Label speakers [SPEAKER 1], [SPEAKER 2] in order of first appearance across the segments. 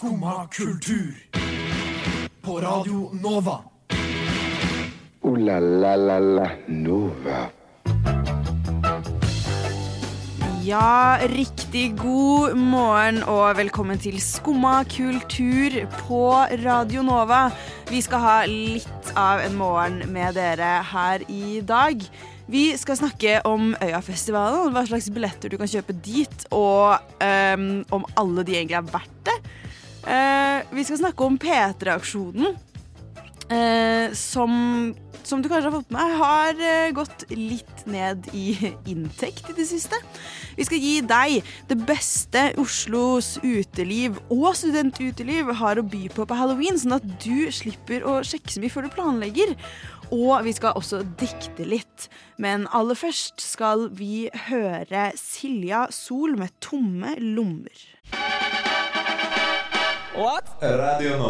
[SPEAKER 1] Skumma kultur. På Radio Nova.
[SPEAKER 2] O-la-la-la-la Nova.
[SPEAKER 3] Ja, riktig god morgen og velkommen til Skumma kultur på Radio Nova. Vi skal ha litt av en morgen med dere her i dag. Vi skal snakke om Øyafestivalen, hva slags billetter du kan kjøpe dit, og um, om alle de egentlig er verdt det. Eh, vi skal snakke om P3-aksjonen, eh, som, som du kanskje har fått med, har eh, gått litt ned i inntekt i det siste. Vi skal gi deg det beste Oslos uteliv og studentuteliv har å by på på halloween, sånn at du slipper å sjekke så mye før du planlegger. Og vi skal også dikte litt. Men aller først skal vi høre Silja Sol med 'Tomme lommer'.
[SPEAKER 4] Radio nå.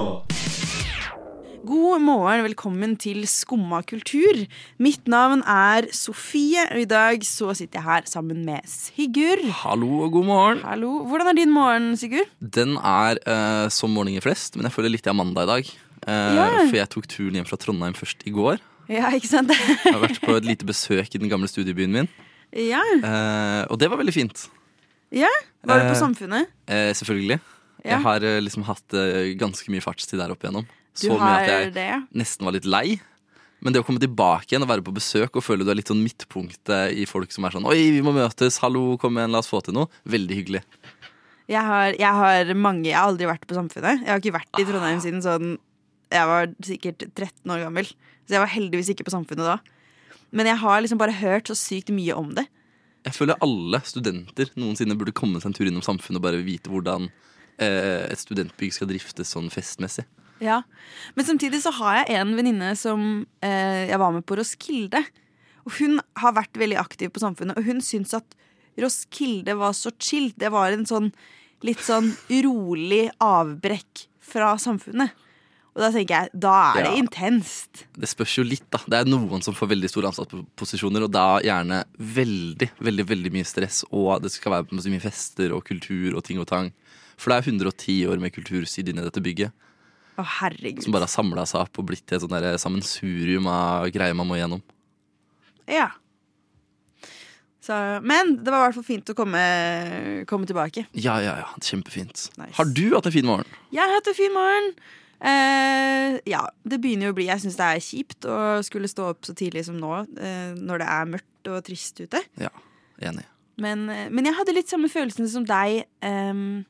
[SPEAKER 3] God morgen, velkommen til Skumma kultur. Mitt navn er Sofie, og i dag så sitter jeg her sammen med Sigurd.
[SPEAKER 5] Hallo og god morgen.
[SPEAKER 3] Hallo. Hvordan er din morgen, Sigurd?
[SPEAKER 5] Den er eh, som morgener flest, men jeg føler litt jeg er mandag i dag. Eh,
[SPEAKER 3] Ja.
[SPEAKER 5] For jeg tok turen hjem fra Trondheim først i går.
[SPEAKER 3] Ja, ikke sant?
[SPEAKER 5] Jeg har vært på et lite besøk i den gamle studiebyen min,
[SPEAKER 3] ja.
[SPEAKER 5] eh, og det var veldig fint.
[SPEAKER 3] ja. Var du på
[SPEAKER 5] Eh,
[SPEAKER 3] Samfunnet?
[SPEAKER 5] Eh, selvfølgelig.
[SPEAKER 3] Ja.
[SPEAKER 5] Jeg har eh, liksom hatt eh, ganske mye fartstid der opp igjennom.
[SPEAKER 3] Du
[SPEAKER 5] Så mye at jeg
[SPEAKER 3] det,
[SPEAKER 5] nesten var litt lei. Men det å komme tilbake igjen og være på besøk og føle du er litt sånn midtpunktet i folk som er sånn Oi, vi må møtes, hallo, kom igjen, la oss få til noe. Veldig hyggelig.
[SPEAKER 3] Jeg har, jeg har mange Jeg har aldri vært på Samfunnet. Jeg har ikke vært i Trondheim
[SPEAKER 5] Ah.
[SPEAKER 3] siden sånn Jeg var sikkert 13 år gammel. Så jeg var heldigvis ikke på Samfunnet da. Men jeg har liksom bare hørt så sykt mye om det.
[SPEAKER 5] Jeg føler alle studenter noensinne burde komme seg en tur innom samfunnet og bare vite hvordan et studentbygg skal driftes sånn festmessig.
[SPEAKER 3] Ja. Men samtidig så har jeg en venninne som eh, jeg var med på Roskilde. Og hun har vært veldig aktiv på Samfunnet, og hun syns at Roskilde var så chill. Det var en sånn litt sånn rolig avbrekk fra samfunnet. Og da tenker jeg, da er det
[SPEAKER 5] Ja.
[SPEAKER 3] intenst.
[SPEAKER 5] Det spørs jo litt, da. Det er noen som får veldig store ansattposisjoner, og da gjerne veldig, veldig veldig mye stress, og det skal være så mye fester og kultur og ting og tang. For det er 110 år med kultursid inni dette bygget,
[SPEAKER 3] Å, herregud.
[SPEAKER 5] som bare har samla seg opp og blitt til et sånn sammensurium av greier man må igjennom.
[SPEAKER 3] Ja. Så, men det var i hvert fall fint å komme, komme tilbake.
[SPEAKER 5] Ja, ja, ja. Kjempefint.
[SPEAKER 3] Nice.
[SPEAKER 5] Har du hatt en fin morgen?
[SPEAKER 3] Jeg har hatt en fin morgen. Uh, ja, det begynner jo å bli Jeg syns det er kjipt å skulle stå opp så tidlig som nå, uh, når det er mørkt og trist ute.
[SPEAKER 5] Ja, enig.
[SPEAKER 3] Men, eh, men jeg hadde litt samme følelsene som deg ehm,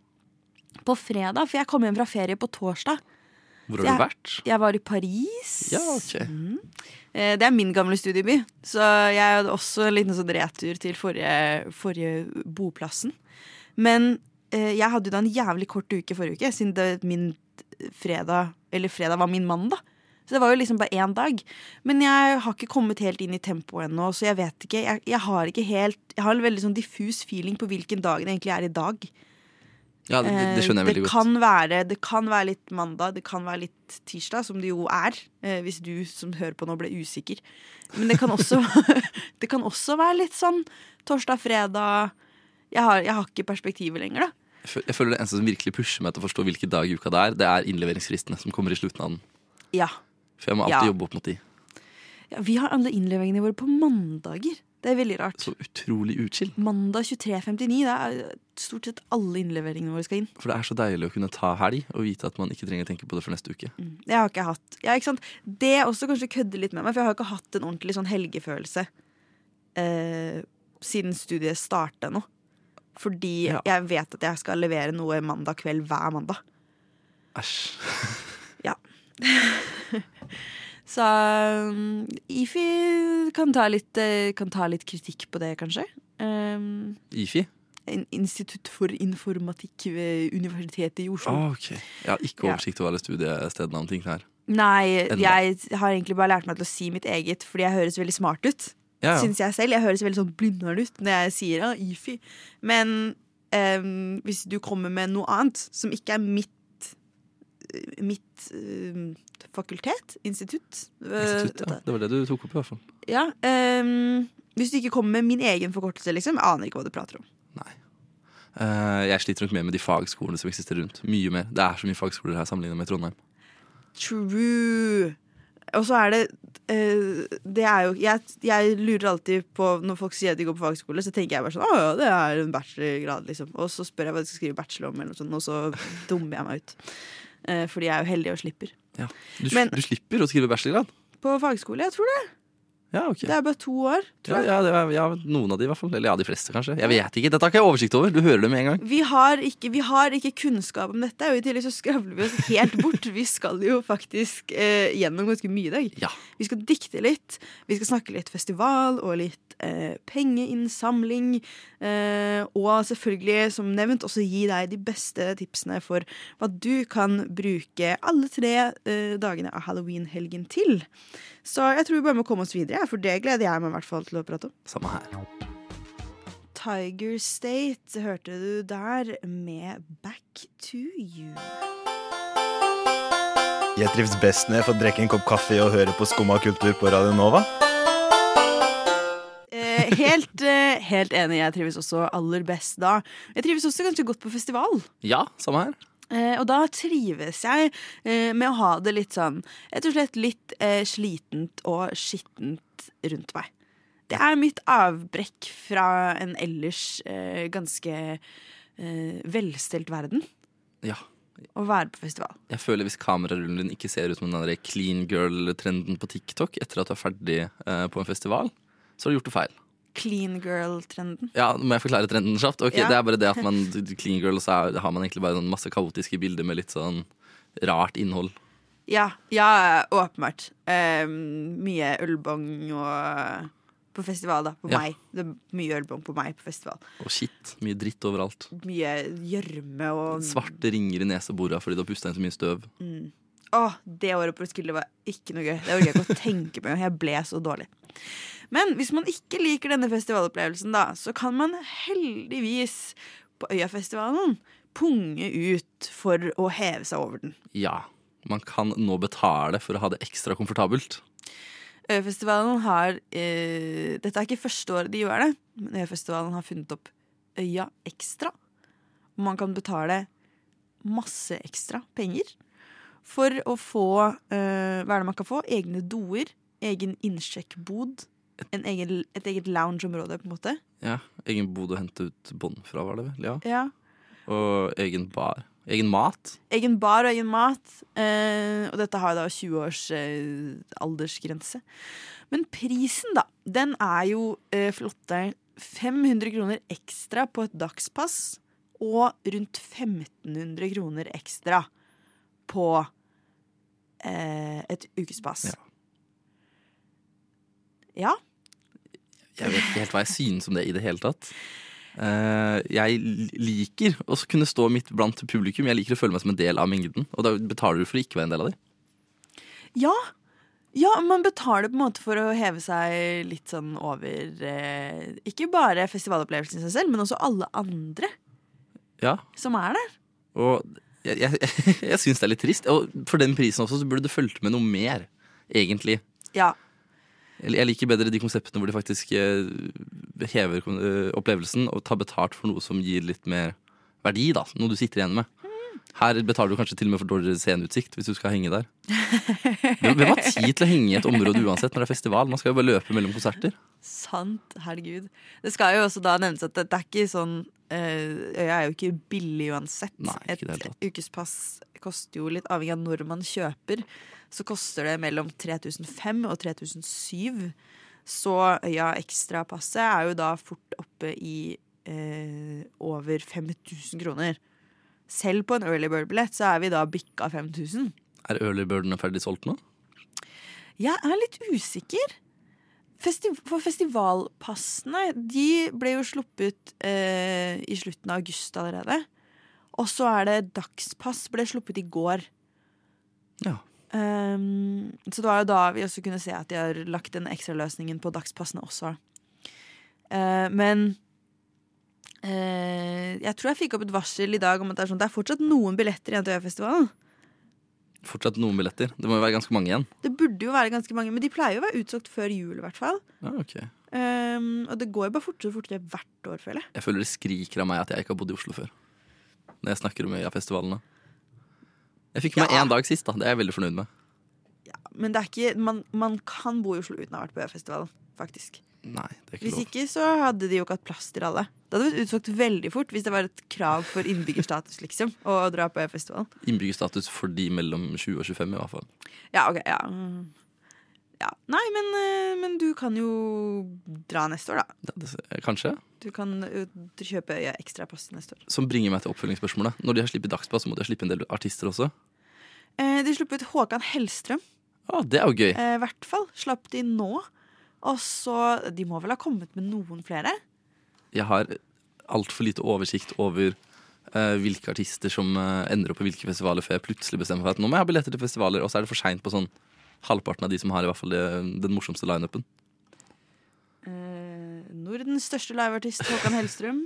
[SPEAKER 3] på fredag, for jeg kom hjem fra ferie på torsdag.
[SPEAKER 5] Hvor har du vært?
[SPEAKER 3] Jeg var i Paris.
[SPEAKER 5] Ja, ok.
[SPEAKER 3] mm. Det er min gamle studieby, så jeg hadde også en liten sånn retur til forrige, forrige boplassen. Men eh, jeg hadde jo da en jævlig kort uke forrige uke, siden det min fredag, eller fredag var min mandag. Så det var jo liksom bare én dag. Men jeg har ikke kommet helt inn i tempoet ennå, så jeg vet ikke. Jeg, jeg har ikke helt Jeg har en veldig sånn diffus feeling på hvilken dag det egentlig er i dag.
[SPEAKER 5] Ja, det, det skjønner jeg
[SPEAKER 3] Eh,
[SPEAKER 5] veldig
[SPEAKER 3] det
[SPEAKER 5] godt.
[SPEAKER 3] Kan være, det kan være litt mandag, det kan være litt tirsdag, som det jo er. Eh, hvis du som hører på nå ble usikker. Men det kan også, det kan også være litt sånn torsdag, fredag jeg har, jeg har ikke perspektivet lenger, da.
[SPEAKER 5] Jeg føler Det eneste som virkelig pusher meg til å forstå hvilken dag i uka det er, det er innleveringsfristene som kommer i slutten av den.
[SPEAKER 3] Ja.
[SPEAKER 5] For jeg må alltid
[SPEAKER 3] Ja.
[SPEAKER 5] jobbe opp mot de.
[SPEAKER 3] ja. Vi har alle innleveringene våre på mandager. Det er veldig rart.
[SPEAKER 5] Så utrolig utskill.
[SPEAKER 3] Mandag 23.59, det er stort sett alle innleveringene våre skal inn.
[SPEAKER 5] For det er så deilig å kunne ta helg og vite at man ikke trenger å tenke på det for neste uke.
[SPEAKER 3] Jeg har ikke hatt ja, ikke? Det også kanskje kødder litt med meg, for jeg har ikke hatt en ordentlig sånn helgefølelse eh, siden studiet starta nå. Fordi
[SPEAKER 5] Ja.
[SPEAKER 3] jeg vet at jeg skal levere noe mandag kveld hver mandag.
[SPEAKER 5] Æsj.
[SPEAKER 3] Ja. Så um, IFI kan ta, litt, eh, kan ta litt kritikk på det, kanskje. Um,
[SPEAKER 5] IFI?
[SPEAKER 3] Institutt for informatikk ved Universitetet i Oslo.
[SPEAKER 5] Ah, ok. Jeg har ikke oversikt over alle studiestedene om ting her.
[SPEAKER 3] Nei,
[SPEAKER 5] Enda.
[SPEAKER 3] jeg har egentlig bare lært meg til å si mitt eget, fordi jeg høres veldig smart ut.
[SPEAKER 5] Ja, ja.
[SPEAKER 3] Synes jeg selv. Jeg høres veldig sånn blindhåret ut når jeg sier ja, IFI. Men um, hvis du kommer med noe annet som ikke er mitt Mitt uh, fakultet, institutt øh,
[SPEAKER 5] Institutt, ja. Det var det du tok opp, i hvert fall.
[SPEAKER 3] ja, um, Hvis du ikke kommer med min egen forkortelse, liksom. Jeg aner ikke hva du prater om.
[SPEAKER 5] Nei. Uh, jeg sliter nok mer med de fagskolene som eksisterer rundt. Mye mer. Det er så mye fagskoler her sammenlignet med Trondheim.
[SPEAKER 3] True. Og så er det uh, Det er jo jeg, jeg lurer alltid på Når folk sier at de går på fagskole, så tenker jeg bare sånn Å ja, det er en bachelorgrad, liksom. Og så spør jeg hva de skal skrive bachelor om, eller noe sånt, og så dummer jeg meg ut. Eh, fordi jeg er jo heldig og slipper.
[SPEAKER 5] Ja. Du,
[SPEAKER 3] Men-
[SPEAKER 5] du slipper å skrive bachelorgrad?
[SPEAKER 3] På fagskole, jeg tror det.
[SPEAKER 5] Ja, okay.
[SPEAKER 3] Det er bare to år. Tror jeg.
[SPEAKER 5] ja, det ja, noen av de i hvert fall. Eller ja, de fleste, kanskje. Jeg vet ikke. Dette har ikke jeg oversikt over. Du hører det med en gang.
[SPEAKER 3] Vi har, ikke, vi har ikke kunnskap om dette, og i tillegg så skravler vi oss helt bort. Vi skal jo faktisk eh, gjennom ganske mye i dag.
[SPEAKER 5] Ja.
[SPEAKER 3] Vi skal dikte litt, vi skal snakke litt festival og litt eh, pengeinnsamling. Eh, og selvfølgelig, som nevnt, også gi deg de beste tipsene for hva du kan bruke alle tre eh, dagene av halloween-helgen til. Så jeg tror vi bare må komme oss videre, for det gleder jeg meg i hvert fall til å prate om.
[SPEAKER 5] Samme her.
[SPEAKER 3] Tiger State hørte du der med Back to You.
[SPEAKER 6] Jeg trives best når jeg får drikke en kopp kaffe og høre på Skumma kultur på Radio Nova.
[SPEAKER 3] Eh, helt, eh, helt enig. Jeg trives også aller best da. Jeg trives også ganske godt på festival.
[SPEAKER 5] Ja, samme her.
[SPEAKER 3] Eh, og da trives jeg eh, med å ha det litt sånn Rett og slett litt eh, slitent og skittent rundt meg. Det er mitt avbrekk fra en ellers eh, ganske eh, velstelt verden
[SPEAKER 5] Ja.
[SPEAKER 3] å være på festival.
[SPEAKER 5] Jeg føler Hvis kamerarullen din ikke ser ut som den clean girl-trenden på TikTok etter at du er ferdig på en festival, så har du gjort det feil.
[SPEAKER 3] Clean girl-trenden.
[SPEAKER 5] Ja, Må jeg forklare trenden kjapt? Okay,
[SPEAKER 3] Ja.
[SPEAKER 5] Det er bare det at man clean girl, og så er, har man egentlig bare sånn masse kaotiske bilder med litt sånn rart innhold.
[SPEAKER 3] Ja, ja åpenbart. Um, mye ølbong og På festival, da. På
[SPEAKER 5] Ja.
[SPEAKER 3] meg. Det er mye ølbong på meg på festival.
[SPEAKER 5] Og shit. Mye dritt overalt.
[SPEAKER 3] Mye gjørme og
[SPEAKER 5] Svarte ringer i neseborene fordi du har pusta inn så mye støv.
[SPEAKER 3] Åh, det året på Roskilde var ikke noe gøy. Det orker jeg ikke å tenke på. Jeg ble så dårlig. Men hvis man ikke liker denne festivalopplevelsen, da, så kan man heldigvis på Øyafestivalen punge ut for å heve seg over den.
[SPEAKER 5] Ja. Man kan nå betale for å ha det ekstra komfortabelt.
[SPEAKER 3] Øyafestivalen har eh, Dette er ikke første året de gjør det, men Øyafestivalen har funnet opp Øya Ekstra. Man kan betale masse ekstra penger for å få uh, Hva er det man kan få? Egne doer, egen innsjekkbod, en egen, et eget loungeområde, på en måte.
[SPEAKER 5] Ja, Egen bod å hente ut bånd fra, var det vel? Ja.
[SPEAKER 3] Ja.
[SPEAKER 5] Og egen bar. Egen mat.
[SPEAKER 3] Egen bar og egen mat. Eh, og dette har da 20 års eh, aldersgrense. Men prisen, da, den er jo eh, flotte 500 kroner ekstra på et dagspass. Og rundt 1500 kroner ekstra på eh, et ukespass.
[SPEAKER 5] Ja.
[SPEAKER 3] ja.
[SPEAKER 5] Jeg vet ikke helt hva jeg synes om det i det hele tatt. Uh, jeg liker å kunne stå midt blant publikum. Jeg liker å føle meg som en del av mengden. Og da betaler du for å ikke være en del av dem.
[SPEAKER 3] Ja. Ja, man betaler på en måte for å heve seg litt sånn over eh, Ikke bare festivalopplevelsen i seg selv, men også alle andre
[SPEAKER 5] Ja,
[SPEAKER 3] som er der.
[SPEAKER 5] og jeg, jeg, jeg syns det er litt trist. Og for den prisen også så burde det fulgt med noe mer, egentlig.
[SPEAKER 3] Ja.
[SPEAKER 5] Jeg jeg liker bedre de konseptene hvor de faktisk eh, hever eh, opplevelsen og tar betalt for noe som gir litt mer verdi, da. Noe du sitter igjen med. Her betaler du kanskje til og med for dårligere sceneutsikt hvis du skal henge der. Hvem har tid til å henge i et område uansett når det er festival? Man skal jo bare løpe mellom konserter.
[SPEAKER 3] Sant, herregud. Det skal jo også da nevnes at det, det er ikke sånn Øya er jo ikke billig uansett.
[SPEAKER 5] Nei, ikke
[SPEAKER 3] Et ukespass koster jo litt avhengig av når man kjøper. Så koster det mellom 3005 og 3007. Så Øya Ekstra-passet er jo da fort oppe i eh, over 5000 kroner. Selv på en early bird-billett så er vi da bikka 5000.
[SPEAKER 5] Er early birdene ferdig solgt nå?
[SPEAKER 3] Jeg er litt usikker. Festi for festivalpassene de ble jo sluppet eh, i slutten av august allerede. Og så er det dagspass ble sluppet i går.
[SPEAKER 5] Ja.
[SPEAKER 3] Um, så det var jo da vi også kunne se at de har lagt den ekstraløsningen på dagspassene også. Uh, men uh, jeg tror jeg fikk opp et varsel i dag om at det er, sånn, det er fortsatt noen billetter igjen til Øyafestivalen.
[SPEAKER 5] Fortsatt noen billetter. Det må jo være ganske mange igjen.
[SPEAKER 3] Det burde jo være ganske mange, men de pleier jo å være utsolgt før jul. i hvert fall
[SPEAKER 5] Ja, ok.
[SPEAKER 3] Um, og det går jo bare fortere og fortere hvert år, føler jeg.
[SPEAKER 5] Jeg føler det skriker av meg at jeg ikke har bodd i Oslo før. Når jeg snakker om Øyafestivalene. Jeg fikk med
[SPEAKER 3] Ja.
[SPEAKER 5] én dag sist, da. Det er jeg veldig fornøyd med.
[SPEAKER 3] Men det er ikke, man, man kan bo i Oslo uten å ha vært på Øyafestivalen, faktisk.
[SPEAKER 5] Nei, det er ikke
[SPEAKER 3] Hvis
[SPEAKER 5] lov.
[SPEAKER 3] ikke så hadde de jo ikke hatt plass til alle. Det hadde blitt utsolgt veldig fort hvis det var et krav for innbyggerstatus, liksom, å dra på festivalen
[SPEAKER 5] Innbyggerstatus for de mellom 20 og 25, i hvert fall.
[SPEAKER 3] Ja, ok, ja. Ja. Nei, men, eh, men du kan jo dra neste år, da.
[SPEAKER 5] Det, kanskje.
[SPEAKER 3] Du kan eh, kjøpe ekstra pass neste år.
[SPEAKER 5] Som bringer meg til oppfølgingsspørsmålet. Når de har sluppet Dagspass, må de ha sluppet en del artister også.
[SPEAKER 3] Eh, de slapp ut Håkan Hellstrøm.
[SPEAKER 5] Å, det er jo gøy.
[SPEAKER 3] I hvert fall. Slapp de nå. Og så De må vel ha kommet med noen flere?
[SPEAKER 5] Jeg har altfor lite oversikt over uh, hvilke artister som uh, ender opp på hvilke festivaler før jeg plutselig bestemmer meg for at nå må jeg ha billetter til festivaler, og så er det for seint på sånn halvparten av de som har i hvert fall den morsomste lineupen.
[SPEAKER 3] Uh, Nordens største liveartist Håkan Hellstrøm.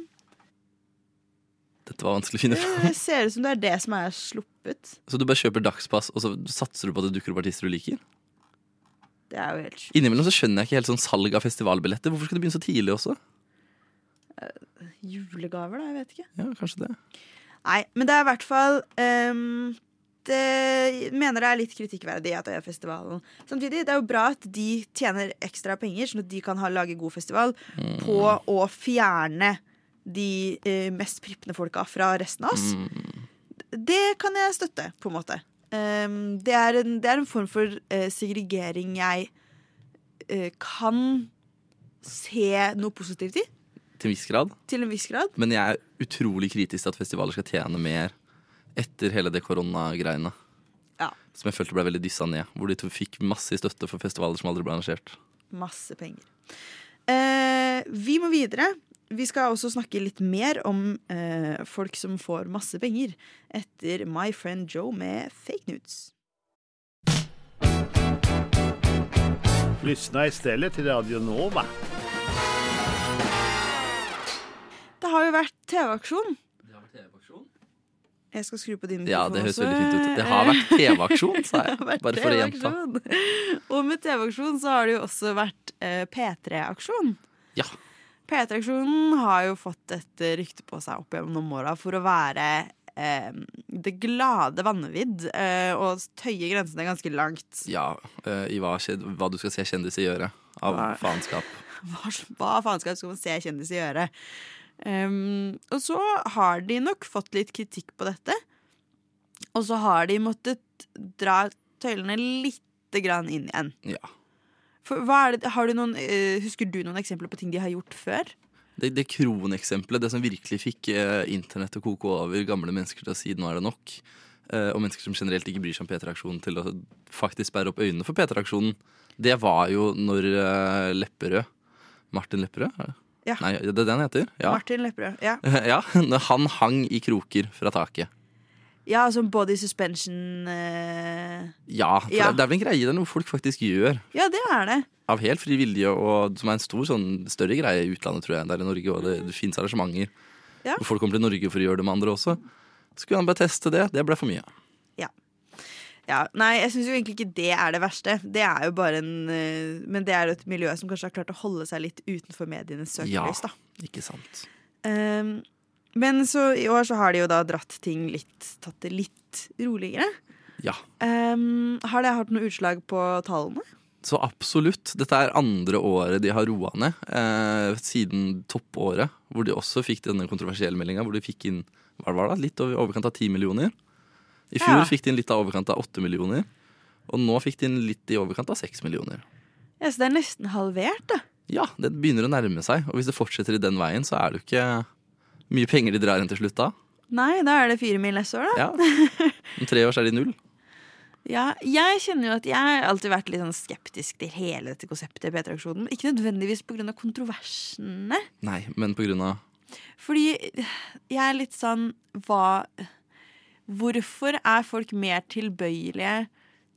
[SPEAKER 5] Dette var vanskelig å finne fram.
[SPEAKER 3] Det ser ut som det er det som er sluppet.
[SPEAKER 5] Så du bare kjøper dagspass, og så satser du på at det dukker opp artister du liker?
[SPEAKER 3] Det er jo helt sjukt.
[SPEAKER 5] Innimellom så skjønner jeg ikke helt sånn salg av festivalbilletter. Hvorfor skal det begynne så tidlig også?
[SPEAKER 3] Julegaver, da? Jeg vet ikke.
[SPEAKER 5] Ja, kanskje det.
[SPEAKER 3] Nei, men det er i hvert fall um, Det mener jeg er litt kritikkverdig at Øyafestivalen Samtidig, det er jo bra at de tjener ekstra penger, sånn at de kan ha, lage god festival, på å fjerne de eh, mest prippende folka fra resten av oss. Det kan jeg støtte, på en måte. Um, det, er en, det er en form for uh, segregering jeg uh, kan se noe positivt i,
[SPEAKER 5] Til en viss grad.
[SPEAKER 3] til en viss grad.
[SPEAKER 5] Men jeg er utrolig kritisk til at festivaler skal tjene mer etter hele det koronagreiene.
[SPEAKER 3] Ja.
[SPEAKER 5] Som jeg følte ble veldig dyssa ned. Hvor de to fikk masse i støtte for festivaler som aldri ble arrangert.
[SPEAKER 3] Masse penger. Eh, vi må videre. Vi skal også snakke litt mer om eh, folk som får masse penger etter My Friend Joe med fake news.
[SPEAKER 7] Lyssna istället till Radio Nova.
[SPEAKER 3] Det har jo vært TV-aksjon. Det har vært TV-aksjon. Jeg skal skru på din
[SPEAKER 5] Ja, det høres
[SPEAKER 3] også.
[SPEAKER 5] veldig fint ut. Det har vært TV-aksjon, sa jeg. Bare for å gjenta.
[SPEAKER 3] Og med TV-aksjon så har det jo også vært eh, P3-aksjon.
[SPEAKER 5] Ja.
[SPEAKER 3] P3-aksjonen har jo fått et rykte på seg opp gjennom åra for å være eh, det glade vanvidd eh, og tøye grensene ganske langt.
[SPEAKER 5] ja eh, I hva, hva du skal se kjendiser gjøre av
[SPEAKER 3] Hva-
[SPEAKER 5] faenskap.
[SPEAKER 3] Hva, hva faenskap skal man se kjendiser gjøre? Um, og så har de nok fått litt kritikk på dette. Og så har de måttet dra tøylene lite grann inn igjen.
[SPEAKER 5] Ja.
[SPEAKER 3] For det, har du noen, uh, husker du noen eksempler på ting de har gjort før?
[SPEAKER 5] Det, det kroneksempelet, det som virkelig fikk uh, internett til å koke over, gamle mennesker til å si 'nå er det nok', uh, og mennesker som generelt ikke bryr seg om P3-aksjonen, til å faktisk sperre opp øynene for P3-aksjonen, det var jo når Lepperød Martin Lepperød?
[SPEAKER 3] Ja.
[SPEAKER 5] Nei, det er den heter? Ja.
[SPEAKER 3] Martin Lepperød. Ja.
[SPEAKER 5] ja. Han hang i kroker fra taket.
[SPEAKER 3] ja, som body suspension eh,
[SPEAKER 5] Ja, for
[SPEAKER 3] Ja.
[SPEAKER 5] Det, det er vel en greie det er noe folk faktisk gjør.
[SPEAKER 3] Ja, det er det.
[SPEAKER 5] Av helt fri vilje, og som er en stor, sånn, større greie i utlandet, tror jeg, der i Norge. Og det, det fins arrangementer
[SPEAKER 3] Ja.
[SPEAKER 5] hvor folk kommer til Norge for å gjøre det med andre også. Så kunne han bare teste det. Det ble for mye.
[SPEAKER 3] Ja, nei, jeg syns jo egentlig ikke det er det verste. Det er jo bare en eh, Men det er jo et miljø som kanskje har klart å holde seg litt utenfor medienes søkelys, da.
[SPEAKER 5] Ikke sant.
[SPEAKER 3] Um, men så i år så har de jo da dratt ting litt Tatt det litt roligere.
[SPEAKER 5] Ja.
[SPEAKER 3] Um, har det hatt noe utslag på tallene?
[SPEAKER 5] Så absolutt. Dette er andre året de har roa ned, eh, siden toppåret. Hvor de også fikk denne kontroversielle meldinga, hvor de fikk inn hva var det, litt over overkant av ti millioner. I fjor
[SPEAKER 3] Ja.
[SPEAKER 5] fikk de inn litt av overkant av åtte millioner. Og nå fikk de inn litt i overkant av seks millioner.
[SPEAKER 3] Ja, Så det er nesten halvert, da.
[SPEAKER 5] Ja, det begynner å nærme seg. Og hvis det fortsetter i den veien, så er det jo ikke mye penger de drar inn til slutt da.
[SPEAKER 3] Nei, da er det fire mil neste år, da.
[SPEAKER 5] Ja. Om tre år så er de null.
[SPEAKER 3] Ja, jeg kjenner jo at jeg har alltid vært litt sånn skeptisk til hele dette konseptet P3-aksjonen. Ikke nødvendigvis pga. kontroversene.
[SPEAKER 5] Nei, men av
[SPEAKER 3] Fordi jeg er litt sånn hva Hvorfor er folk mer tilbøyelige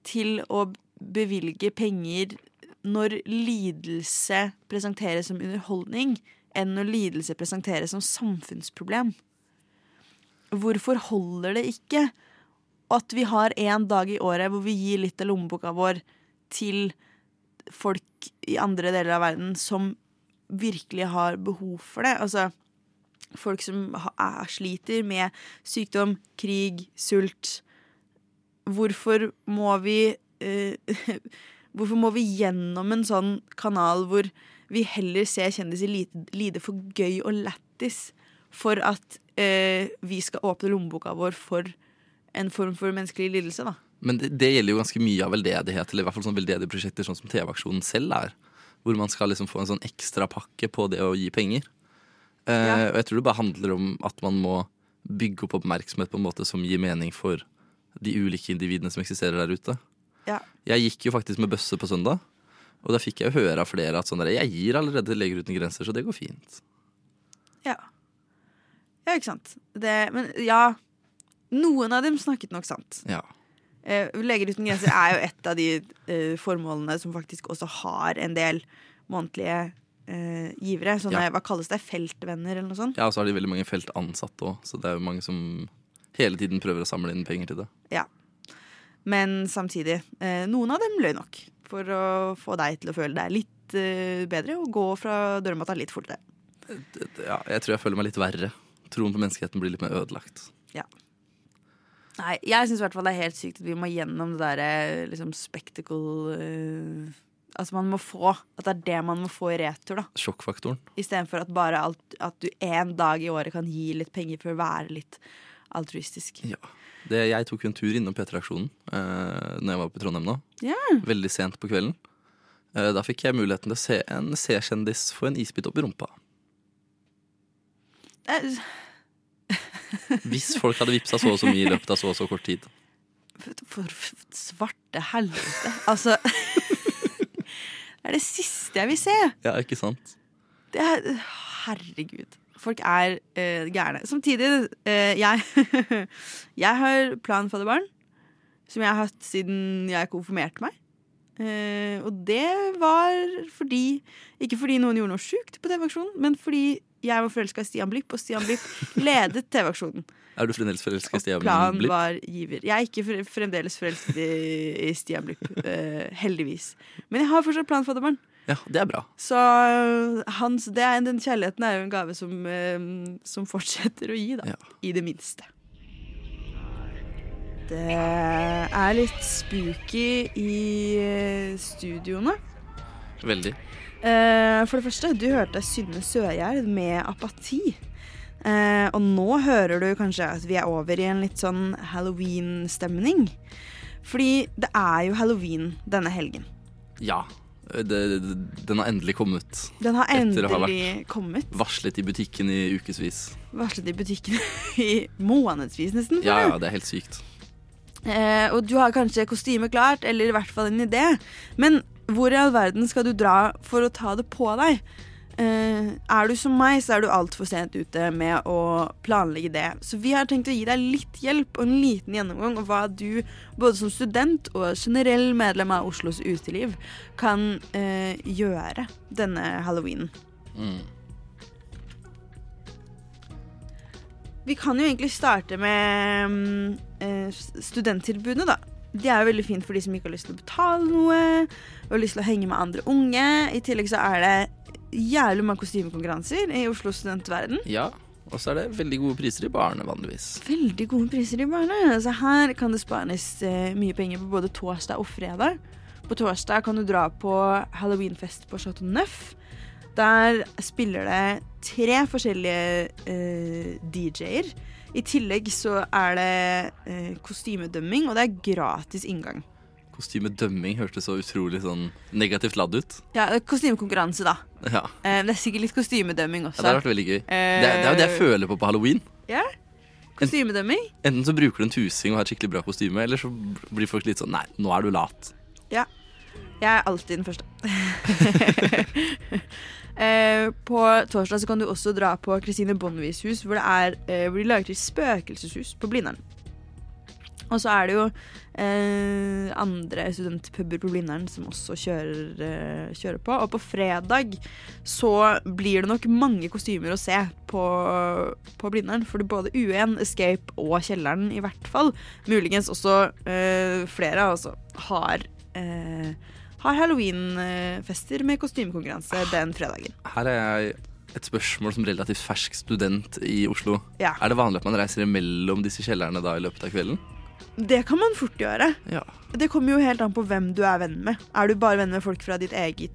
[SPEAKER 3] til å bevilge penger når lidelse presenteres som underholdning, enn når lidelse presenteres som samfunnsproblem? Hvorfor holder det ikke at vi har en dag i året hvor vi gir litt av lommeboka vår til folk i andre deler av verden som virkelig har behov for det. Altså folk som er, sliter med sykdom, krig, sult. Hvorfor må vi uh, Hvorfor må vi gjennom en sånn kanal hvor vi heller ser kjendiser lide, for gøy og lættis for at uh, vi skal åpne lommeboka vår for en form for menneskelig lidelse, da?
[SPEAKER 5] Men det, det gjelder jo ganske mye av veldedighet, eller i hvert fall sånn veldedige prosjekter sånn som TV-aksjonen selv er. Hvor man skal liksom få en sånn ekstrapakke på det å gi penger. Eh,
[SPEAKER 3] Ja.
[SPEAKER 5] Og jeg tror det bare handler om at man må bygge opp oppmerksomhet på en måte som gir mening for de ulike individene som eksisterer der ute.
[SPEAKER 3] Ja.
[SPEAKER 5] Jeg gikk jo faktisk med bøsse på søndag, og da fikk jeg høre av flere at sånn der, jeg gir allerede Leger uten grenser, så det går fint.
[SPEAKER 3] Ja. Ja, ikke sant. Det, men ja, noen av dem snakket nok sant.
[SPEAKER 5] Ja.
[SPEAKER 3] Eh, Leger uten grenser er jo et av de eh, formålene som faktisk også har en del månedlige eh, givere. Sånne,
[SPEAKER 5] Ja.
[SPEAKER 3] hva kalles det? Feltvenner eller noe sånt?
[SPEAKER 5] ja, og så har de veldig mange feltansatte òg, så det er jo mange som hele tiden prøver å samle inn penger til det.
[SPEAKER 3] Ja. Men samtidig, eh, noen av dem løy nok. For å få deg til å føle deg litt eh, bedre og gå fra dørmatta litt fortere.
[SPEAKER 5] Ja, jeg tror jeg føler meg litt verre. Troen på menneskeheten blir litt mer ødelagt. Ja.
[SPEAKER 3] Nei, jeg syns i hvert fall det er helt sykt at vi må gjennom det derre liksom spectacle eh, Altså man må få At det er det man må få i retur, da.
[SPEAKER 5] Sjokkfaktoren.
[SPEAKER 3] Istedenfor at bare alt, at du en dag i året kan gi litt penger for å være litt altruistisk.
[SPEAKER 5] Ja. Det, jeg tok jo en tur innom P3-aksjonen eh, Når jeg var på Trondheim nå.
[SPEAKER 3] Yeah.
[SPEAKER 5] Veldig sent på kvelden. Eh, da fikk jeg muligheten til å se en C-kjendis få en isbit opp i rumpa.
[SPEAKER 3] Eh,
[SPEAKER 5] Hvis folk hadde vippsa så og så mye i løpet av så og så kort tid.
[SPEAKER 3] For f- svarte helvete. Altså Det er det siste jeg vil se.
[SPEAKER 5] Ja, ikke sant?
[SPEAKER 3] Det er, herregud. Folk er uh, gærne. Samtidig, uh, jeg Jeg har planfadderbarn, som jeg har hatt siden jeg konfirmerte meg. Uh, og det var fordi Ikke fordi noen gjorde noe sjukt på TV-aksjonen, men fordi jeg var forelska i Stian Blipp, og Stian Blipp ledet TV-aksjonen.
[SPEAKER 5] Er du fremdeles forelsket i
[SPEAKER 3] Og
[SPEAKER 5] Stian
[SPEAKER 3] planen var giver. Jeg er ikke fremdeles forelsket i, i Stian Blipp, uh, heldigvis. Men jeg har fortsatt planfadderbarn.
[SPEAKER 5] Ja, det er bra.
[SPEAKER 3] Så øh, hans, det er, den kjærligheten er jo en gave som, øh, som fortsetter å gi, da.
[SPEAKER 5] Ja.
[SPEAKER 3] I det minste. Det er litt spooky i studioene.
[SPEAKER 5] Veldig.
[SPEAKER 3] Eh, for det første, du hørte Synne Søgjerd med apati. Eh, og nå hører du kanskje at vi er over i en litt sånn halloween-stemning. Fordi det er jo halloween denne helgen.
[SPEAKER 5] Ja. Det, det, den har endelig kommet.
[SPEAKER 3] Den har
[SPEAKER 5] Etter å ha
[SPEAKER 3] endelig kommet.
[SPEAKER 5] Varslet i butikken i ukevis.
[SPEAKER 3] varslet i butikken i månedsvis nesten.
[SPEAKER 5] Ja, ja, det er helt sykt.
[SPEAKER 3] Eh, og du har kanskje kostyme klart, eller i hvert fall en idé. Men hvor i all verden skal du dra for å ta det på deg? Eh, er du som meg, så er du altfor sent ute med å planlegge det. Så vi har tenkt å gi deg litt hjelp og en liten gjennomgang av hva du, både som student og generell medlem av Oslos uteliv, kan eh, gjøre denne halloweenen.
[SPEAKER 5] Mm.
[SPEAKER 3] Vi kan jo egentlig starte med mm, eh, studenttilbudene, da. De er jo veldig fint for de som ikke har lyst til å betale noe, og har lyst til å henge med andre unge. I tillegg så er det jævlig mange kostymekonkurranser i Oslo studentverden.
[SPEAKER 5] Ja, og så er det veldig gode priser i barene, vanligvis.
[SPEAKER 3] Veldig gode priser i barne. Altså, her kan det spares eh, mye penger på både torsdag og fredag. På torsdag kan du dra på halloweenfest på Chateau Neuf. Der spiller det tre forskjellige eh, DJ-er. I tillegg så er det eh, kostymedømming, og det er gratis inngang.
[SPEAKER 5] Kostymedømming hørtes så utrolig sånn negativt ladd ut.
[SPEAKER 3] Ja, det kostymekonkurranse, da.
[SPEAKER 5] Ja,
[SPEAKER 3] Eh, det er sikkert litt kostymedømming også. ja.
[SPEAKER 5] Det har vært veldig gøy. Det
[SPEAKER 3] Eh,
[SPEAKER 5] er, det er jo det jeg føler på på halloween.
[SPEAKER 3] Ja, kostymedømming.
[SPEAKER 5] Enten så bruker du en tusing og har et skikkelig bra kostyme, eller så blir folk litt sånn Nei, nå er du lat. Ja.
[SPEAKER 3] Jeg er alltid den første. eh, på torsdag så kan du også dra på Kristine Bonnevies hus, hvor, det er, eh, hvor de lager til spøkelseshus på Blindern. Og så er det jo eh, andre studentpuber på Blindern som også kjører, eh, kjører på. Og på fredag så blir det nok mange kostymer å se på, på Blindern. For det både U1, Escape og Kjelleren i hvert fall. Muligens også eh, flere altså har, eh, har halloweenfester med kostymekonkurranse den fredagen.
[SPEAKER 5] Her er jeg et spørsmål som relativt fersk student i Oslo.
[SPEAKER 3] Ja.
[SPEAKER 5] Er det vanlig at man reiser mellom disse kjellerne da i løpet av kvelden?
[SPEAKER 3] Det kan man fort gjøre.
[SPEAKER 5] Ja.
[SPEAKER 3] Det kommer jo helt an på hvem du er venn med. Er du bare venn med folk fra ditt eget,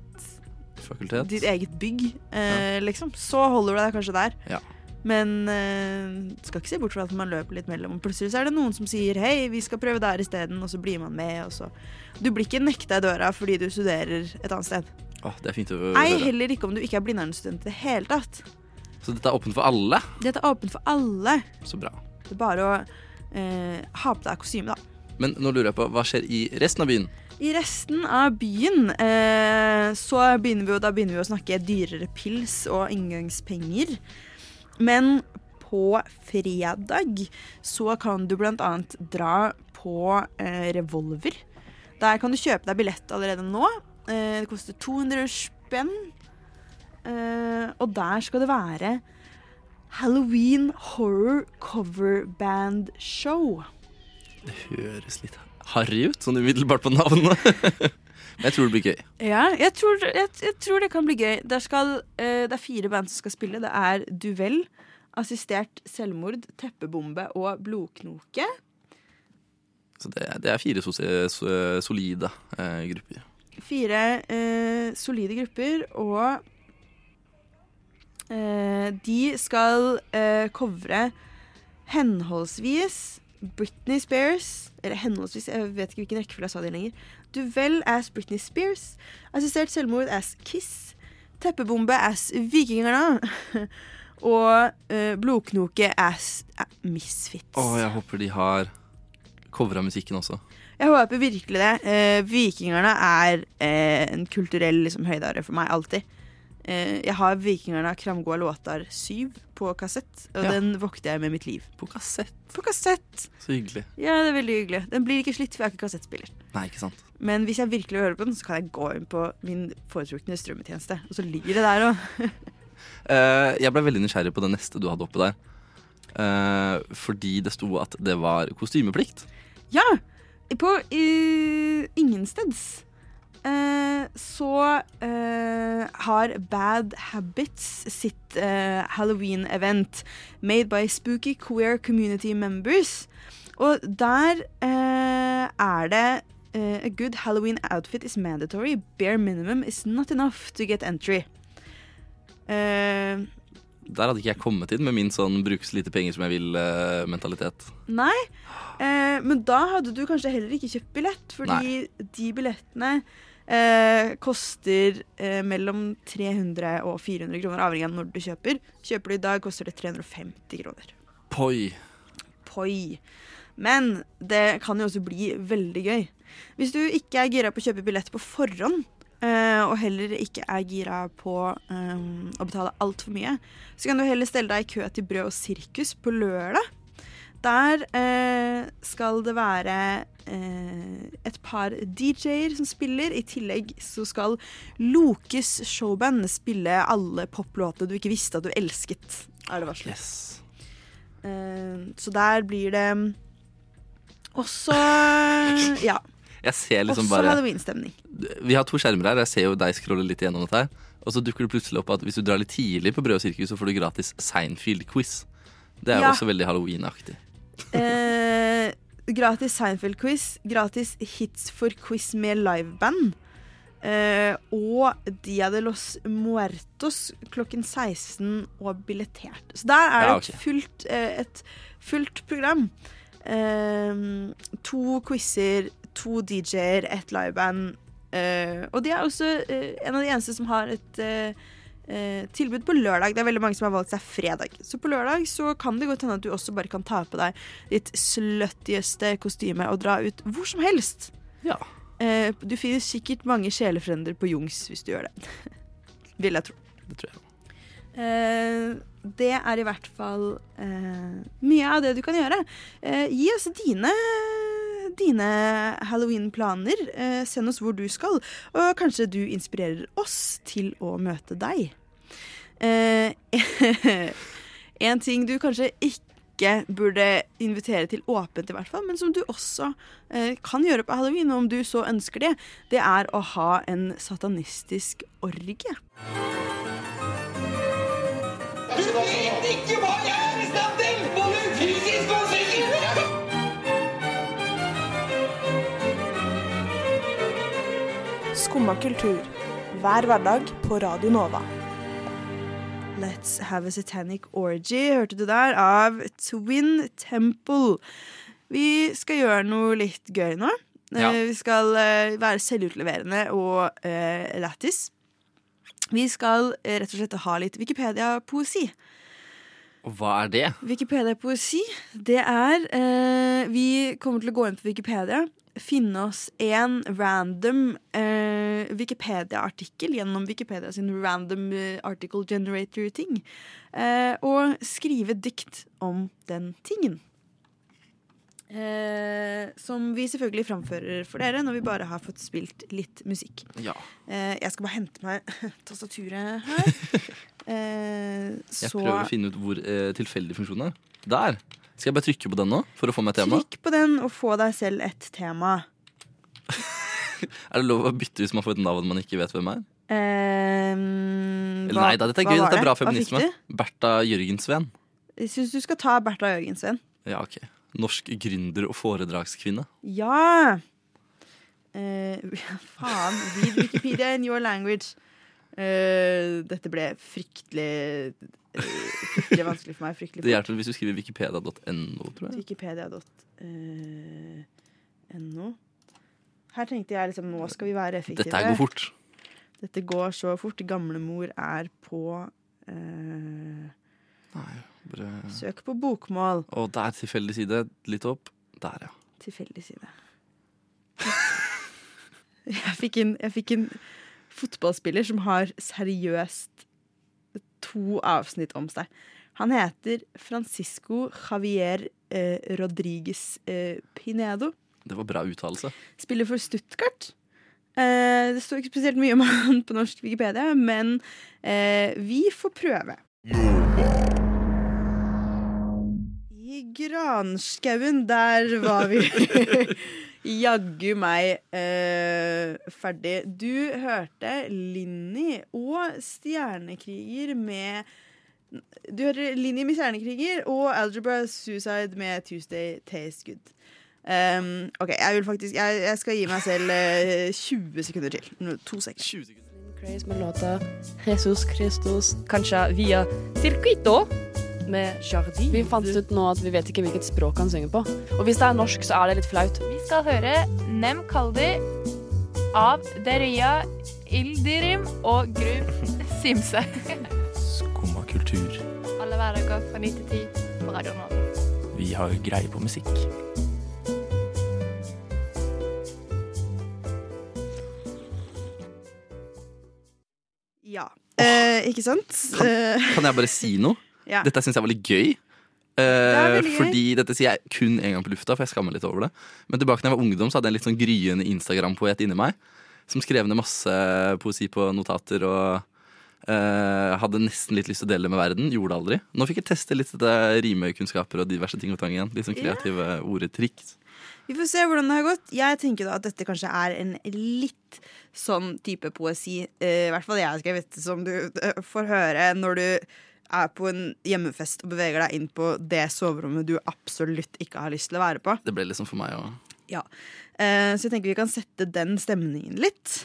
[SPEAKER 5] Fakultet?
[SPEAKER 3] ditt eget bygg, eh, liksom, så holder du deg kanskje der.
[SPEAKER 5] Ja.
[SPEAKER 3] Men eh, skal ikke se bort fra at man løper litt mellom. Plutselig så er det noen som sier 'hei, vi skal prøve der isteden', og så blir man med, og så Du blir ikke nekta i døra fordi du studerer et annet sted.
[SPEAKER 5] Åh, det er fint å høre.
[SPEAKER 3] Nei, heller ikke om du ikke er Blindern-student i det hele tatt.
[SPEAKER 5] Så dette er åpent for alle?
[SPEAKER 3] Dette er åpent for alle.
[SPEAKER 5] Så bra.
[SPEAKER 3] Det er bare å eh, ha på deg kostyme, da.
[SPEAKER 5] Men nå lurer jeg på, hva skjer i resten av byen?
[SPEAKER 3] I resten av byen eh, så begynner vi, da begynner vi å snakke dyrere pils og inngangspenger. Men på fredag så kan du annet dra på eh, Revolver. Der kan du kjøpe deg billett allerede nå. Eh, det koster 200 spenn. Eh, og der skal det være Halloween Horror Cover Band Show.
[SPEAKER 5] Det høres litt harry ut, sånn umiddelbart på navnet. Men jeg tror det blir gøy.
[SPEAKER 3] Ja, jeg tror, jeg, jeg tror det kan bli gøy. Der skal, uh, det er fire band som skal spille. Det er Duell, Assistert selvmord, Teppebombe og Blodknoke.
[SPEAKER 5] Så det, det er fire sos so solide uh, grupper.
[SPEAKER 3] Fire uh, solide grupper, og de skal eh, covre henholdsvis Britney Spears Eller henholdsvis, jeg vet ikke hvilken rekkefølge jeg sa det lenger. Duell as Britney Spears. Assistert selvmord as Kiss. Teppebombe as Vikingerne. og uh, Blodknoke as uh, Misfits.
[SPEAKER 5] Å, jeg håper de har covra musikken også.
[SPEAKER 3] Jeg håper virkelig det. Uh, Vikingerne er uh, en kulturell liksom, høydare for meg, alltid. Eh, jeg har Vikingerne av Kramgoa låtar 7 på kassett, og
[SPEAKER 5] Ja.
[SPEAKER 3] den vokter jeg med mitt liv.
[SPEAKER 5] På kassett.
[SPEAKER 3] På kassett!
[SPEAKER 5] Så hyggelig.
[SPEAKER 3] Ja, det er veldig hyggelig. Den blir ikke slitt, for jeg er ikke kassettspiller.
[SPEAKER 5] Nei, ikke sant.
[SPEAKER 3] Men hvis jeg virkelig vil høre på den, så kan jeg gå inn på min foretrukne strømmetjeneste. Og så ligger det der òg.
[SPEAKER 5] Eh, jeg ble veldig nysgjerrig på det neste du hadde oppe der. Eh, fordi det sto at det var kostymeplikt.
[SPEAKER 3] Ja! På uh, ingensteds eh, så eh, har Bad Habits sitt eh, Halloween-event made by spooky queer community members. Og der eh, er det eh, A good Halloween outfit is mandatory. Bare minimum is not enough to get entry. Eh,
[SPEAKER 5] Der hadde ikke jeg kommet inn med min sånn brukes lite penger som jeg vil'-mentalitet.
[SPEAKER 3] Nei, eh, men da hadde du kanskje heller ikke kjøpt billett, fordi de billettene eh, koster eh, mellom 300 og 400 kroner, avhengig av når du kjøper. Kjøper du i dag, koster det 350 kroner.
[SPEAKER 5] Poi.
[SPEAKER 3] Poi. Men det kan jo også bli veldig gøy. Hvis du ikke er gira på å kjøpe billett på forhånd, eh, og heller ikke er gira på eh, å betale altfor mye, så kan du heller stelle deg i kø til Brød og sirkus på lørdag. Der eh, skal det være eh, et par DJ-er som spiller. I tillegg så skal Lokes showband spille alle poplåtene du ikke visste at du elsket. Er det varslet.
[SPEAKER 5] Yes.
[SPEAKER 3] Eh, så der blir det også Ja.
[SPEAKER 5] Jeg ser liksom
[SPEAKER 3] også
[SPEAKER 5] bare
[SPEAKER 3] halloweenstemning.
[SPEAKER 5] Vi har to skjermer her. Jeg ser jo deg scrolle litt gjennom dette her. Og så dukker det plutselig opp at hvis du drar litt tidlig på Brød og sirkus, så får du gratis Seinfeld-quiz. Det er jo
[SPEAKER 3] Ja.
[SPEAKER 5] også veldig halloween-aktig.
[SPEAKER 3] Eh, gratis Seinfeld-quiz. Gratis hits for quiz med liveband. Eh, og Dia de los Muertos klokken 16 og billettert. Så der er det
[SPEAKER 5] Ja,
[SPEAKER 3] et, fullt, eh, et fullt program. Eh, to quizer, to DJ-er, ett liveband. Eh, og de er også eh, en av de eneste som har et eh, tilbud på lørdag. Det er veldig mange som har valgt seg fredag. Så på lørdag så kan det godt hende at du også bare kan ta på deg ditt sluttieste kostyme og dra ut hvor som helst.
[SPEAKER 5] Ja.
[SPEAKER 3] Eh, du finner sikkert mange sjelefrender på Jungs hvis du gjør det. Vil jeg tro.
[SPEAKER 5] Det tror jeg.
[SPEAKER 3] Eh, det er i hvert fall eh, mye av det du kan gjøre. Eh, gi oss dine, dine halloween-planer. Eh, send oss hvor du skal, og kanskje du inspirerer oss til å møte deg. Eh, en ting du kanskje ikke ikke burde invitere til åpent, i hvert fall, men som du også eh, kan gjøre på halloween, om du så ønsker det, det er å ha en satanistisk orgie.
[SPEAKER 8] Skumma kultur. Hver hverdag på Radio Nova.
[SPEAKER 3] Let's have a satanic orgy, hørte du der, av Twin Temple. Vi skal gjøre noe litt gøy nå.
[SPEAKER 5] Ja.
[SPEAKER 3] Eh, Vi skal eh, være selvutleverende og uh, lættis. Vi skal rett og slett ha litt Wikipedia-poesi.
[SPEAKER 5] Og hva er det?
[SPEAKER 3] Wikipedia-poesi, det er eh, Vi kommer til å gå inn på Wikipedia, finne oss en random eh, Wikipedia-artikkel gjennom Wikipedia sin random eh, article generator-ting, eh, og skrive dikt om den tingen. Eh, som vi selvfølgelig framfører for dere når vi bare har fått spilt litt musikk.
[SPEAKER 5] Ja.
[SPEAKER 3] Eh, jeg skal bare hente meg tastaturet her. Eh,
[SPEAKER 5] Jeg prøver å finne ut hvor tilfeldig funksjonen er. Der! Skal jeg bare trykke på den nå for å få meg tema?
[SPEAKER 3] trykk på den og få deg selv et tema.
[SPEAKER 5] Er det lov å bytte hvis man får et navn man ikke vet hvem er?
[SPEAKER 3] Um,
[SPEAKER 5] Eller
[SPEAKER 3] hva-
[SPEAKER 5] nei da, dette er gøy. Dette er bra? Feminisme. Bertha Jørgensven.
[SPEAKER 3] Jeg syns du skal ta Bertha Jørgensven.
[SPEAKER 5] Ja, ok. Norsk gründer og foredragskvinne.
[SPEAKER 3] Ja! Uh, faen. Read Wikipedia in your language. Uh, dette ble fryktelig Fryktelig vanskelig for meg. Fryktelig
[SPEAKER 5] Det hjelper hvis du skriver wikipedia.no, tror jeg.
[SPEAKER 3] Wikipedia.no. Her tenkte jeg liksom Nå skal vi være effektive.
[SPEAKER 5] Dette går fort.
[SPEAKER 3] Dette går så fort. Gamlemor er på eh,
[SPEAKER 5] Nei, bare...
[SPEAKER 3] Søk på bokmål.
[SPEAKER 5] Og der, tilfeldig side. Litt opp. Der, ja.
[SPEAKER 3] Tilfeldig side. Jeg fikk en, jeg fikk en fotballspiller som har seriøst to avsnitt om seg. Han heter Francisco Javier eh, Rodriguez eh, Pinedo.
[SPEAKER 5] Det var bra uttalelse.
[SPEAKER 3] Spiller for Stuttgart. Eh, det står ikke spesielt mye om han på norsk Wikipedia, men eh, vi får prøve. I granskauen, der var vi jaggu meg eh, ferdig. Du hørte Linni og Stjernekriger med Du hører Linni med Stjernekriger og Algebra Suicide med Tuesday Taste Good. Um, OK, jeg vil faktisk Jeg, jeg skal gi meg selv eh, 20 sekunder til. No, To sekunder.
[SPEAKER 9] Craze med låta Jesus Christus, kanskje via Circuito med Jardi. Vi fant ut nå at vi vet ikke hvilket språk han synger på. Og hvis det er norsk, så er det litt flaut.
[SPEAKER 10] Vi skal høre Nem Kaldi av Deria Ildirim og Grub Simse.
[SPEAKER 11] Skumma kultur.
[SPEAKER 10] Alle hverdager fra 9 til 10 på Radio Nå
[SPEAKER 11] Vi har greie på musikk.
[SPEAKER 3] Ja. Eh, ikke sant? Kan,
[SPEAKER 5] Kan jeg bare si noe?
[SPEAKER 3] Ja.
[SPEAKER 5] Dette syns jeg var litt gøy. Eh,
[SPEAKER 3] gøy.
[SPEAKER 5] fordi dette sier jeg kun én gang på lufta, for jeg skammer litt over det. Men tilbake da jeg var ungdom, så hadde jeg en litt sånn gryende Instagram-poet inni meg. Som skrev ned masse poesi på notater og eh, hadde nesten litt lyst til å dele det med verden. Gjorde det aldri. Nå fikk jeg teste litt dette rimekunnskaper og diverse ting og tang igjen. Litt sånn kreative yeah. ordtriks.
[SPEAKER 3] Vi får se hvordan det har gått. Jeg tenker da at dette kanskje er en litt sånn type poesi, eh, i hvert fall jeg har skrevet, som du eh, får høre når du er på en hjemmefest og beveger deg inn på det soverommet du absolutt ikke har lyst til å være på.
[SPEAKER 5] Det ble liksom for meg òg.
[SPEAKER 3] Ja. Eh, så jeg tenker vi kan sette den stemningen litt.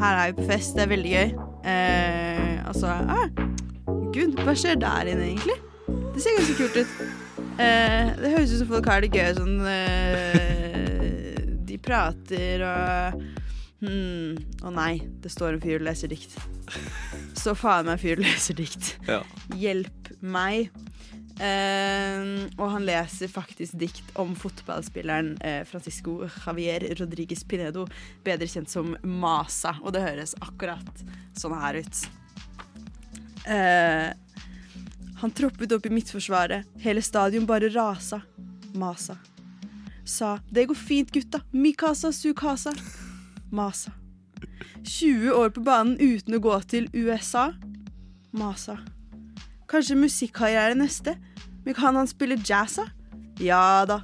[SPEAKER 3] Her er vi på fest, det er veldig gøy. Eh, altså ah, Gud, hva skjer der inne, egentlig? Det ser ganske kult ut. Eh, det høres ut som folk har det gøy sånn eh, De prater og hmm, Å nei, det står en fyr og leser dikt. Så faen meg fyr og leser dikt.
[SPEAKER 5] Ja.
[SPEAKER 3] Hjelp meg. Uh, og han leser faktisk dikt om fotballspilleren uh, Francisco Javier Rodriguez Pinedo, bedre kjent som Masa. Og det høres akkurat sånn her ut. Uh, han troppet opp i midtforsvaret. Hele stadion bare rasa. Masa. Sa 'det går fint, gutta'. Mikasa sukasa. Masa. 20 år på banen uten å gå til USA. Masa. Kanskje musikkarriere neste? Men kan han spille jazz, da? Ja da.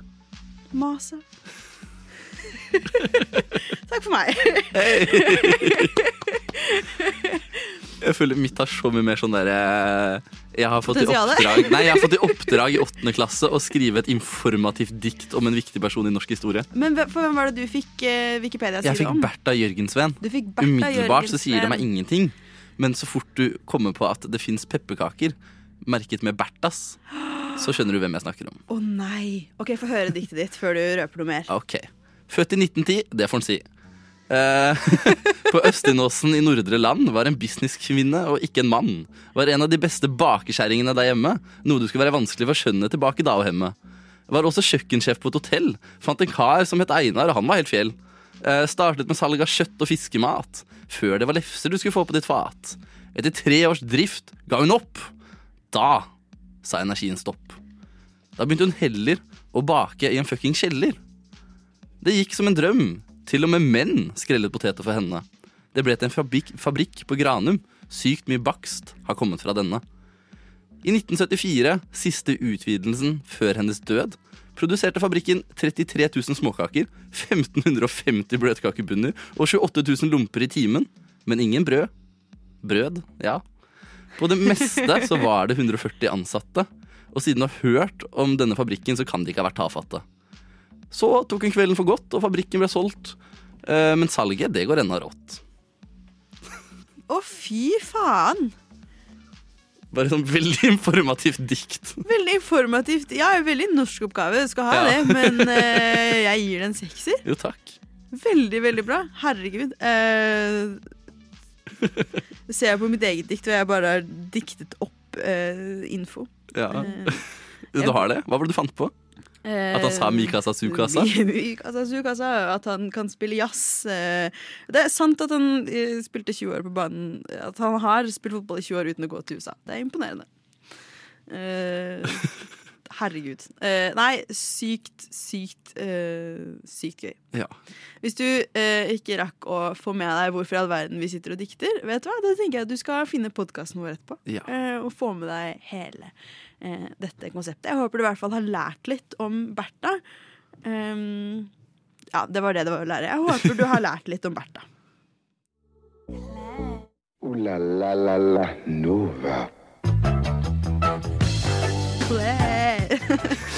[SPEAKER 3] Masa. Takk for meg.
[SPEAKER 5] Jeg føler mitt har så mye mer sånn derre Jeg har fått i oppdrag Nei, jeg har fått i oppdrag i åttende klasse å skrive et informativt dikt om en viktig person i norsk historie.
[SPEAKER 3] Men for hvem var det du fikk uh,
[SPEAKER 5] Jeg
[SPEAKER 3] Wikipedia-side
[SPEAKER 5] fikk? Bertha Jørgensven.
[SPEAKER 3] Du fikk Bertha
[SPEAKER 5] Umiddelbart så sier det meg ingenting. Men så fort du kommer på at det fins pepperkaker merket med Berthas, så skjønner du hvem jeg snakker om.
[SPEAKER 3] Å nei. Ok, Få høre diktet ditt før du røper noe mer.
[SPEAKER 5] Ok. Født i 1910, det får en si. Eh, på Østinåsen i Nordre Land var en businesskvinne og ikke en mann. Var en av de beste bakeskjæringene der hjemme, noe du skulle være vanskelig for skjønnet tilbake da og hjemme. Var også kjøkkensjef på et hotell. Fant en kar som het Einar, og han var helt fjell. Eh, startet med salg av kjøtt og fiskemat, før det var lefser du skulle få på ditt fat. Etter tre års drift ga hun opp. Da sa energien stopp. Da begynte hun heller å bake i en fucking kjeller. Det gikk som en drøm. Til og med menn skrellet poteter for henne. Det ble til en fabrikk, fabrikk på Granum. Sykt mye bakst har kommet fra denne. I 1974, siste utvidelsen før hennes død, produserte fabrikken 33 000 småkaker, 1550 bløtkakebunner og 28 000 lomper i timen. Men ingen brød. Brød, ja. På det meste så var det 140 ansatte. Og siden du har hørt om denne fabrikken, så kan de ikke ha vært tafatte. Så tok hun kvelden for godt, og fabrikken ble solgt. Eh, Men salget, det går ennå rått.
[SPEAKER 3] Å, fy faen!
[SPEAKER 5] Bare sånn veldig informativt dikt.
[SPEAKER 3] Veldig informativt. Ja, veldig norsk oppgave, du skal ha
[SPEAKER 5] Ja.
[SPEAKER 3] det, men uh, jeg gir det en sekser.
[SPEAKER 5] Jo, takk.
[SPEAKER 3] Veldig, veldig bra. Herregud. Uh, ser jeg på mitt eget dikt, og jeg bare har diktet opp uh, info.
[SPEAKER 5] Ja. Du har det? Hva var det du fant på? At han sa Mikasa Sukasa?
[SPEAKER 3] Mikasa Sukasa, At han kan spille jazz. eh. Det er sant at han eh, spilte 20 år på banen. At han har spilt fotball i 20 år uten å gå til USA. Det er imponerende. Eh, herregud. Eh, nei, sykt, sykt, eh, sykt gøy.
[SPEAKER 5] Ja.
[SPEAKER 3] Hvis du eh, ikke rakk å få med deg hvorfor i all verden vi sitter og dikter, vet du hva? Da tenker jeg at du skal finne podkasten vår etterpå.
[SPEAKER 5] Ja.
[SPEAKER 3] eh, og få med deg hele eh, dette konseptet. Jeg håper du i hvert fall har lært litt om Bertha. Um, ja, det var det det var å lære. Jeg håper du har lært litt om Bertha.
[SPEAKER 2] Ooh la la la la Nova.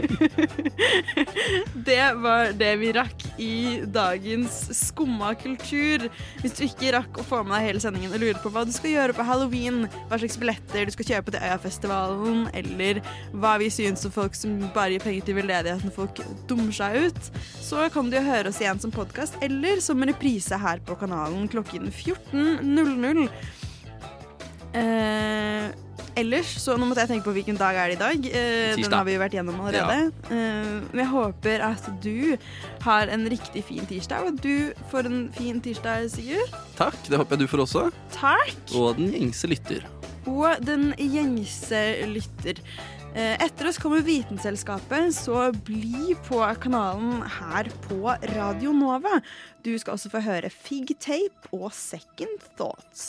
[SPEAKER 3] Det var det vi rakk i dagens Skumma kultur. Hvis du ikke rakk å få med deg hele sendingen og lurer på hva du skal gjøre på halloween, hva slags billetter du skal kjøpe til Øyafestivalen, eller hva vi syns om folk som bare gir penger til veldedighet folk dummer seg ut, så kan du høre oss igjen som podkast eller som reprise her på kanalen klokken 14.00. Eh, ellers, så nå måtte jeg tenke på hvilken dag er det i dag. Eh, den har vi jo vært gjennom allerede. Eh, jeg håper at du har en riktig fin tirsdag, og at du får en fin tirsdag, Sigurd.
[SPEAKER 5] Takk, det håper jeg du får også.
[SPEAKER 3] Takk.
[SPEAKER 5] Og den gjengse lytter.
[SPEAKER 3] Og den gjengse lytter. Eh, Etter oss kommer Vitenselskapet, så bli på kanalen her på Radio Nova. Du skal også få høre Fig Tape og Second Thoughts.